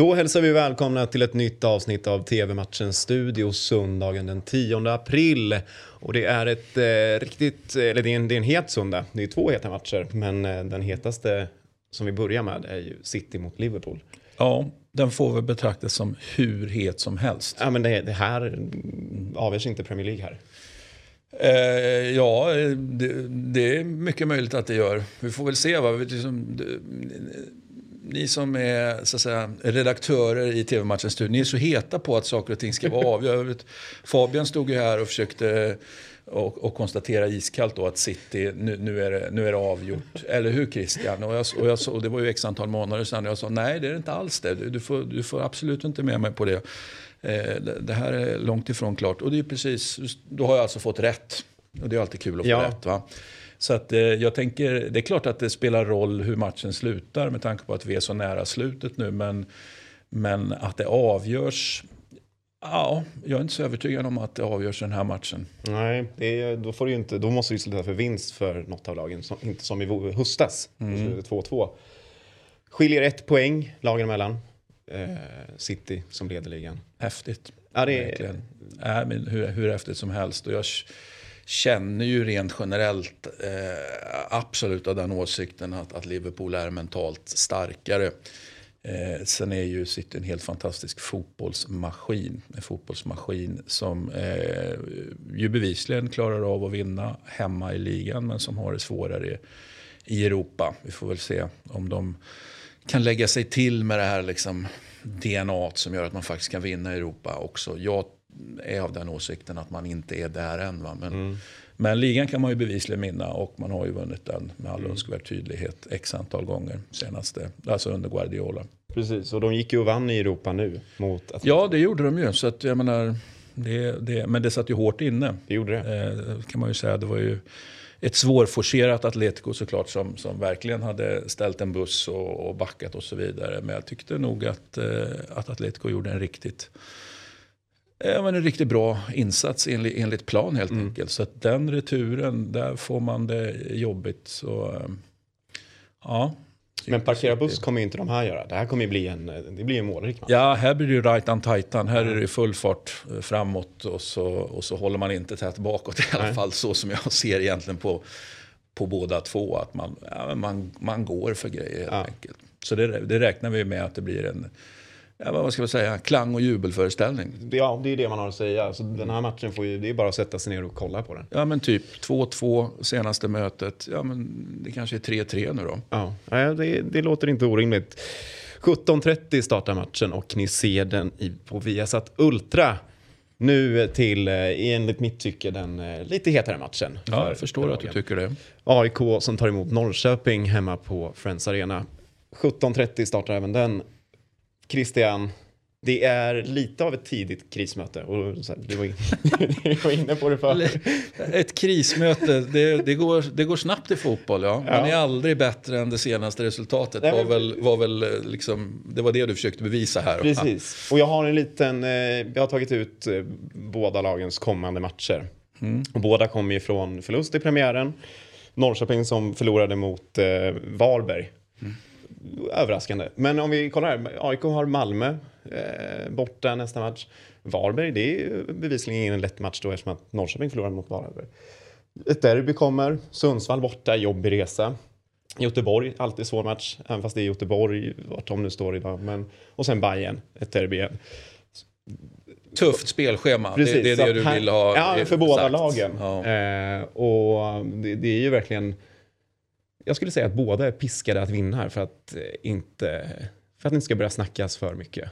Då hälsar vi välkomna till ett nytt avsnitt av TV-matchens studio söndagen den 10 april. Och det är ett eh, riktigt, eller det är, en, det är en het söndag. Det är två heta matcher, men eh, den hetaste som vi börjar med är ju City mot Liverpool. Ja, den får väl betraktas som hur het som helst. Ja, men det, det här avgörs inte Premier League här. Eh, ja, det, det, är mycket möjligt att det gör. Vi får väl se. Va? Ni som är så att säga, redaktörer i TV-matchens studio, ni är så heta på att saker och ting ska vara avgörda. Fabian stod ju här och försökte och, och konstatera iskallt då att City, nu, nu, är, det, nu är det avgjort. Eller hur Christian? Och, jag, och, jag, och det var ju x antal månader sedan och jag sa nej det är inte alls det. Du, du, får, du får absolut inte med mig på det. Eh, det, det här är långt ifrån klart. Och det är precis, då har jag alltså fått rätt. Och det är alltid kul att få ja. rätt. Va? Så att, eh, jag tänker, det är klart att det spelar roll hur matchen slutar med tanke på att vi är så nära slutet nu. Men, men att det avgörs Ja, jag är inte så övertygad om att det avgörs den här matchen. Nej, är, då, får du inte, då måste du sluta för vinst för något av lagen, som, inte som i höstas. Mm. 2-2. Skiljer ett poäng lagen emellan. Eh, City som leder ligan. Häftigt. Ja, det är... Äh, men hur, hur häftigt som helst. Och jag känner ju rent generellt eh, absolut av den åsikten att, att Liverpool är mentalt starkare. Eh, sen är ju City en helt fantastisk fotbollsmaskin. En fotbollsmaskin som eh, ju bevisligen klarar av att vinna hemma i ligan men som har det svårare i Europa. Vi får väl se om de kan lägga sig till med det här liksom DNA som gör att man faktiskt kan vinna i Europa också. Jag är av den åsikten att man inte är där än. Va? Men, mm. men ligan kan man ju bevisligen minna och man har ju vunnit den med all mm. önskvärd tydlighet x antal gånger senaste, alltså under Guardiola. Precis, och de gick ju och vann i Europa nu mot Atletico. Ja, det gjorde de ju. Så att, jag menar, det, det, men det satt ju hårt inne. Det gjorde det. Eh, kan man ju säga. Det var ju ett svårforcerat Atletico såklart som, som verkligen hade ställt en buss och, och backat och så vidare. Men jag tyckte nog att, eh, att Atletico gjorde en riktigt Ja, men en riktigt bra insats enligt, enligt plan helt mm. enkelt. Så att den returen, där får man det jobbigt. Så, eh, ja. Men parkera buss kommer ju inte de här göra. Det här kommer ju bli en, det blir en målrik match. Ja, här blir det ju right on titan. Här är det full fart eh, framåt och så, och så håller man inte tätt bakåt i alla Nej. fall. Så som jag ser egentligen på, på båda två. Att man, ja, man, man går för grejer helt ja. enkelt. Så det, det räknar vi med att det blir en ja, vad ska man säga, klang och jubelföreställning. Ja, det är det man har att säga. Så den här matchen får ju, det är bara att sätta sig ner och kolla på den. Ja, men typ 2-2 senaste mötet. Ja, men det kanske är 3-3 nu då. Ja, det, det låter inte orimligt. 17.30 startar matchen och ni ser den på Viasat Ultra. Nu till, eh, enligt mitt tycke, den eh, lite hetare matchen. Ja, jag förstår att du tycker det. AIK som tar emot Norrköping hemma på Friends Arena. 17.30 startar även den. Christian, det är lite av ett tidigt krismöte. Och så här, du, var in, du var inne på det förr. Ett krismöte, det, det, går, det går snabbt i fotboll. Ja. Man är aldrig bättre än det senaste resultatet. Nej, var väl, var väl liksom, det var det du försökte bevisa här. Precis. Och jag har en liten, eh, jag har tagit ut eh, båda lagens kommande matcher. Mm. Och båda kommer ju från förlust i premiären. Norrköping som förlorade mot eh, Varberg. Mm överraskande. Men om vi kollar här, AIK har Malmö eh, borta nästa match. Varberg, det är bevisligen ingen lätt match då eftersom att Norrköping förlorar mot Varberg. Ett derby kommer, Sundsvall borta, jobbig resa. Göteborg, alltid svår match, även fast det är Göteborg, vart de nu står idag. Men, och sen Bayern, ett derby igen. Tufft spelschema, Precis, det, det är det du vill ha Ja, för båda lagen. Ja. Eh, och det, det, är ju verkligen jag skulle säga att båda är piskade att vinna här för att, eh, inte, för att det inte ska börja snackas för mycket.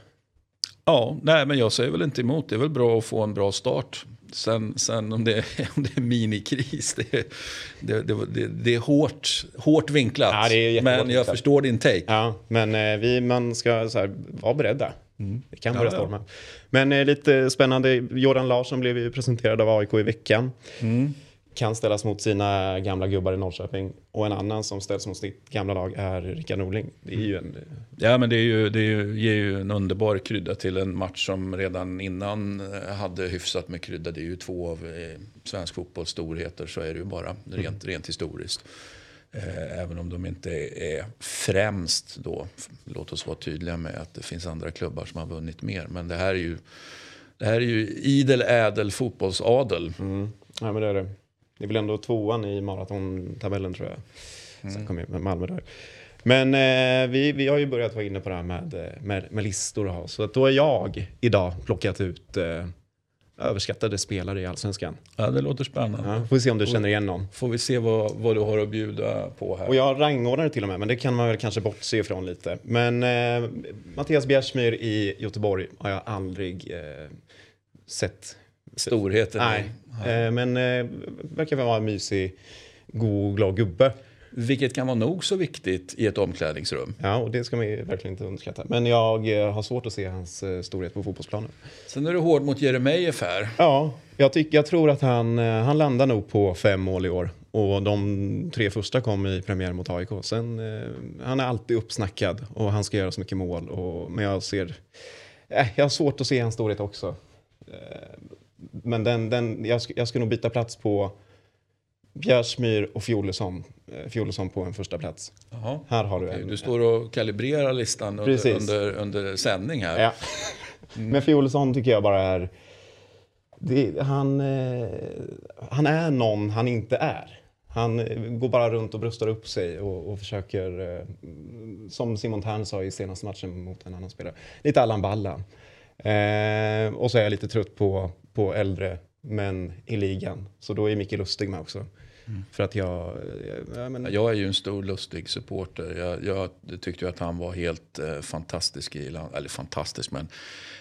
Ja, nej, men jag säger väl inte emot. Det är väl bra att få en bra start. Sen, sen om, det är, om det är minikris, det, det, det, det, är hårt, hårt vinklat. Ja, men jag förstår din take. Ja, men eh, vi, man ska så här, vara beredda. Mm. Det kan börja ja, storma. Men eh, lite spännande, Jordan Larsson blev ju presenterad av AIK i veckan. Mm kan ställas mot sina gamla gubbar i Norrköping. Och en annan som ställs mot sitt gamla lag är Rickard Norling. Det är ju en... Ja, men det, är ju, det är ju, ger ju en underbar krydda till en match som redan innan eh, hade hyfsat med krydda. Det är ju två av eh, svensk fotbolls storheter, så är det ju bara rent, rent historiskt. Eh, även om de inte är främst då. Låt oss vara tydliga med att det finns andra klubbar som har vunnit mer. Men det här är ju, det här är ju idel ädel fotbollsadel. Mm. Ja, men det är det. Det är väl ändå tvåan i maratontabellen tror jag. Mm. Sen kommer Malmö där. Men eh, vi, vi har ju börjat vara inne på det här med, eh, med, med listor. Och ha. Så att då är jag idag plockat ut eh, överskattade spelare i Allsvenskan. Ja, det låter spännande. Ja, får vi se om du känner igen någon. Får vi se vad, vad du har att bjuda på här. Och jag har rangordnat till och med, men det kan man väl kanske bortse ifrån lite. Men eh, Mattias Bjärsmyr i Göteborg har jag aldrig eh, sett. Storheten? Nej, eh, men eh, verkar vara en mysig, god, glad gubbe. Vilket kan vara nog så viktigt i ett omklädningsrum. Ja, och det ska man verkligen inte underskatta. Men jag eh, har svårt att se hans storhet på fotbollsplanen. Sen är du hård mot Jeremejeff här. Ja, jag, tyck, jag tror att han, han landar nog på fem mål i år. Och de tre första kom i premiär mot AIK. Sen, han är alltid uppsnackad och han ska göra så mycket mål. Och, men jag ser... Eh, jag har svårt att se hans storhet också. Men den, den, jag, jag ska nog byta plats på Bjärsmyr och Fjolesson, eh, Fjolesson på en första plats. Jaha. Här har du en. Du står och kalibrerar listan under, under, under sändning här. Ja. Mm. Men Fjolesson tycker jag bara är... Det, han, eh, han är någon han inte är. Han eh, går bara runt och bröstar upp sig och, och försöker, eh, som Simon Thern sa i senaste matchen mot en annan spelare, lite Allan Balla. Eh, och så är jag lite trött på, på äldre män i ligan. Så då är Micke Lustig med också. Mm. För att jag... Jag, men... jag är ju en stor lustig supporter. Jag, jag tyckte att han var helt eh, fantastisk i eller fantastisk men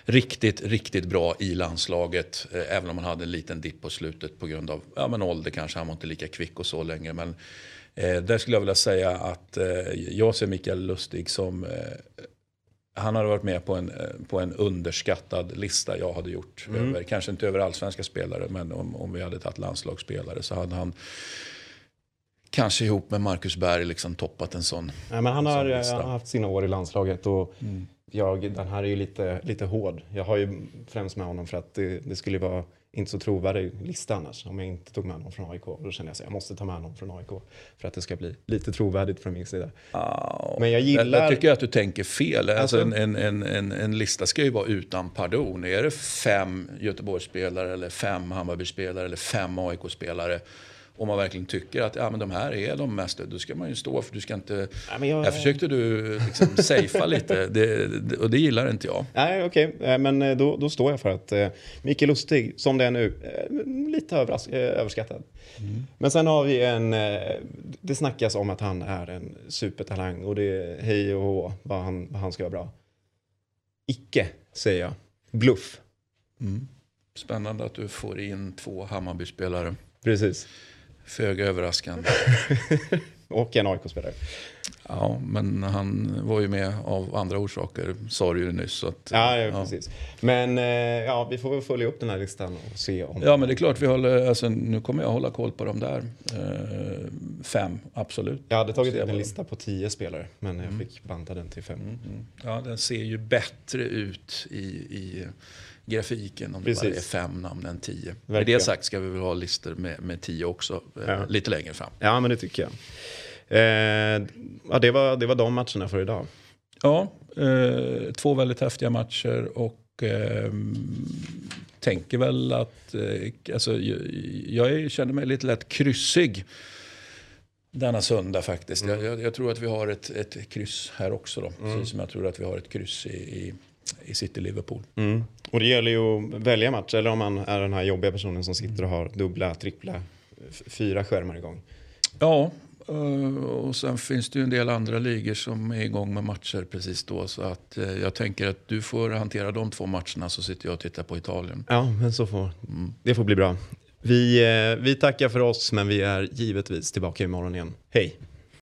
riktigt, riktigt bra i landslaget. Eh, även om han hade en liten dipp på slutet på grund av ja, men ålder kanske. Han var inte lika kvick och så länge. Men eh, där skulle jag vilja säga att eh, jag ser Mikael Lustig som eh, han hade varit med på en, eh, på en underskattad lista jag hade gjort. Mm. Över, kanske inte över allsvenska spelare, men om, om vi hade tagit landslagsspelare så hade han kanske ihop med Marcus Berg liksom toppat en sån ja, men Han har, har haft sina år i landslaget och mm. jag, den här är ju lite, lite hård. Jag har ju främst med honom för att det, det skulle vara inte så trovärdig lista annars om jag inte tog med någon från AIK. Då känner jag att jag måste ta med någon från AIK för att det ska bli lite trovärdigt från min sida. Oh, Men jag gillar... Jag tycker att du tänker fel. Alltså, alltså en, en, en, en, lista ska ju vara utan pardon. Är det fem Göteborgsspelare eller fem Hammarby-spelare eller fem AIK-spelare om man verkligen tycker att ja, men de här är de mest, då ska man ju stå för du ska inte... Ja, jag... Här försökte du liksom safea lite det, det, och det gillar inte jag. Nej, okej, okay. Eh, men eh, då, då står jag för att eh, Mikael Lustig, som det är nu, eh, lite övers överskattad. Mm. Men sen har vi en, eh, det snackas om att han är en supertalang och det är hej och hå vad han, vad han ska vara bra. Icke, säger jag. Bluff. Mm. Spännande att du får in två Hammarby-spelare. Precis. Föga överraskande. och en AIK-spelare. Ja, men han var ju med av andra orsaker, sa du ju nyss. Så att, ja, ja, precis. Men eh, ja, vi får väl följa upp den här listan och se om... Ja, men det är klart, vi håller, alltså, nu kommer jag hålla koll på de där. Eh, fem, absolut. Jag hade tagit en lista på tio spelare, men jag mm. fick banta den till fem. Mm, mm. Ja, den ser ju bättre ut i, i grafiken om Precis. det bara är fem namn än tio. Verkligen. Med det sagt ska vi väl ha listor med, med tio också eh, ja. lite längre fram. Ja, men det tycker jag. Eh, ja, det, var, det var de matcherna för idag. Ja, eh, två väldigt häftiga matcher och eh, tänker väl att eh, alltså, jag, jag känner mig lite lätt kryssig denna söndag faktiskt. Mm. Jag, jag, tror att vi har ett, ett kryss här också. Då. Mm. Precis som jag tror att vi har ett kryss i, i, i City Liverpool. Mm. Och det gäller ju att välja match. Eller om man är den här jobbiga personen som sitter och har dubbla, trippla, fyra skärmar igång. Ja, eh, och sen finns det ju en del andra ligor som är igång med matcher precis då. Så att eh, jag tänker att du får hantera de två matcherna så sitter jag och tittar på Italien. Ja, men så får mm. det får bli bra. Vi, eh, vi tackar för oss, men vi är givetvis tillbaka imorgon igen. Hej!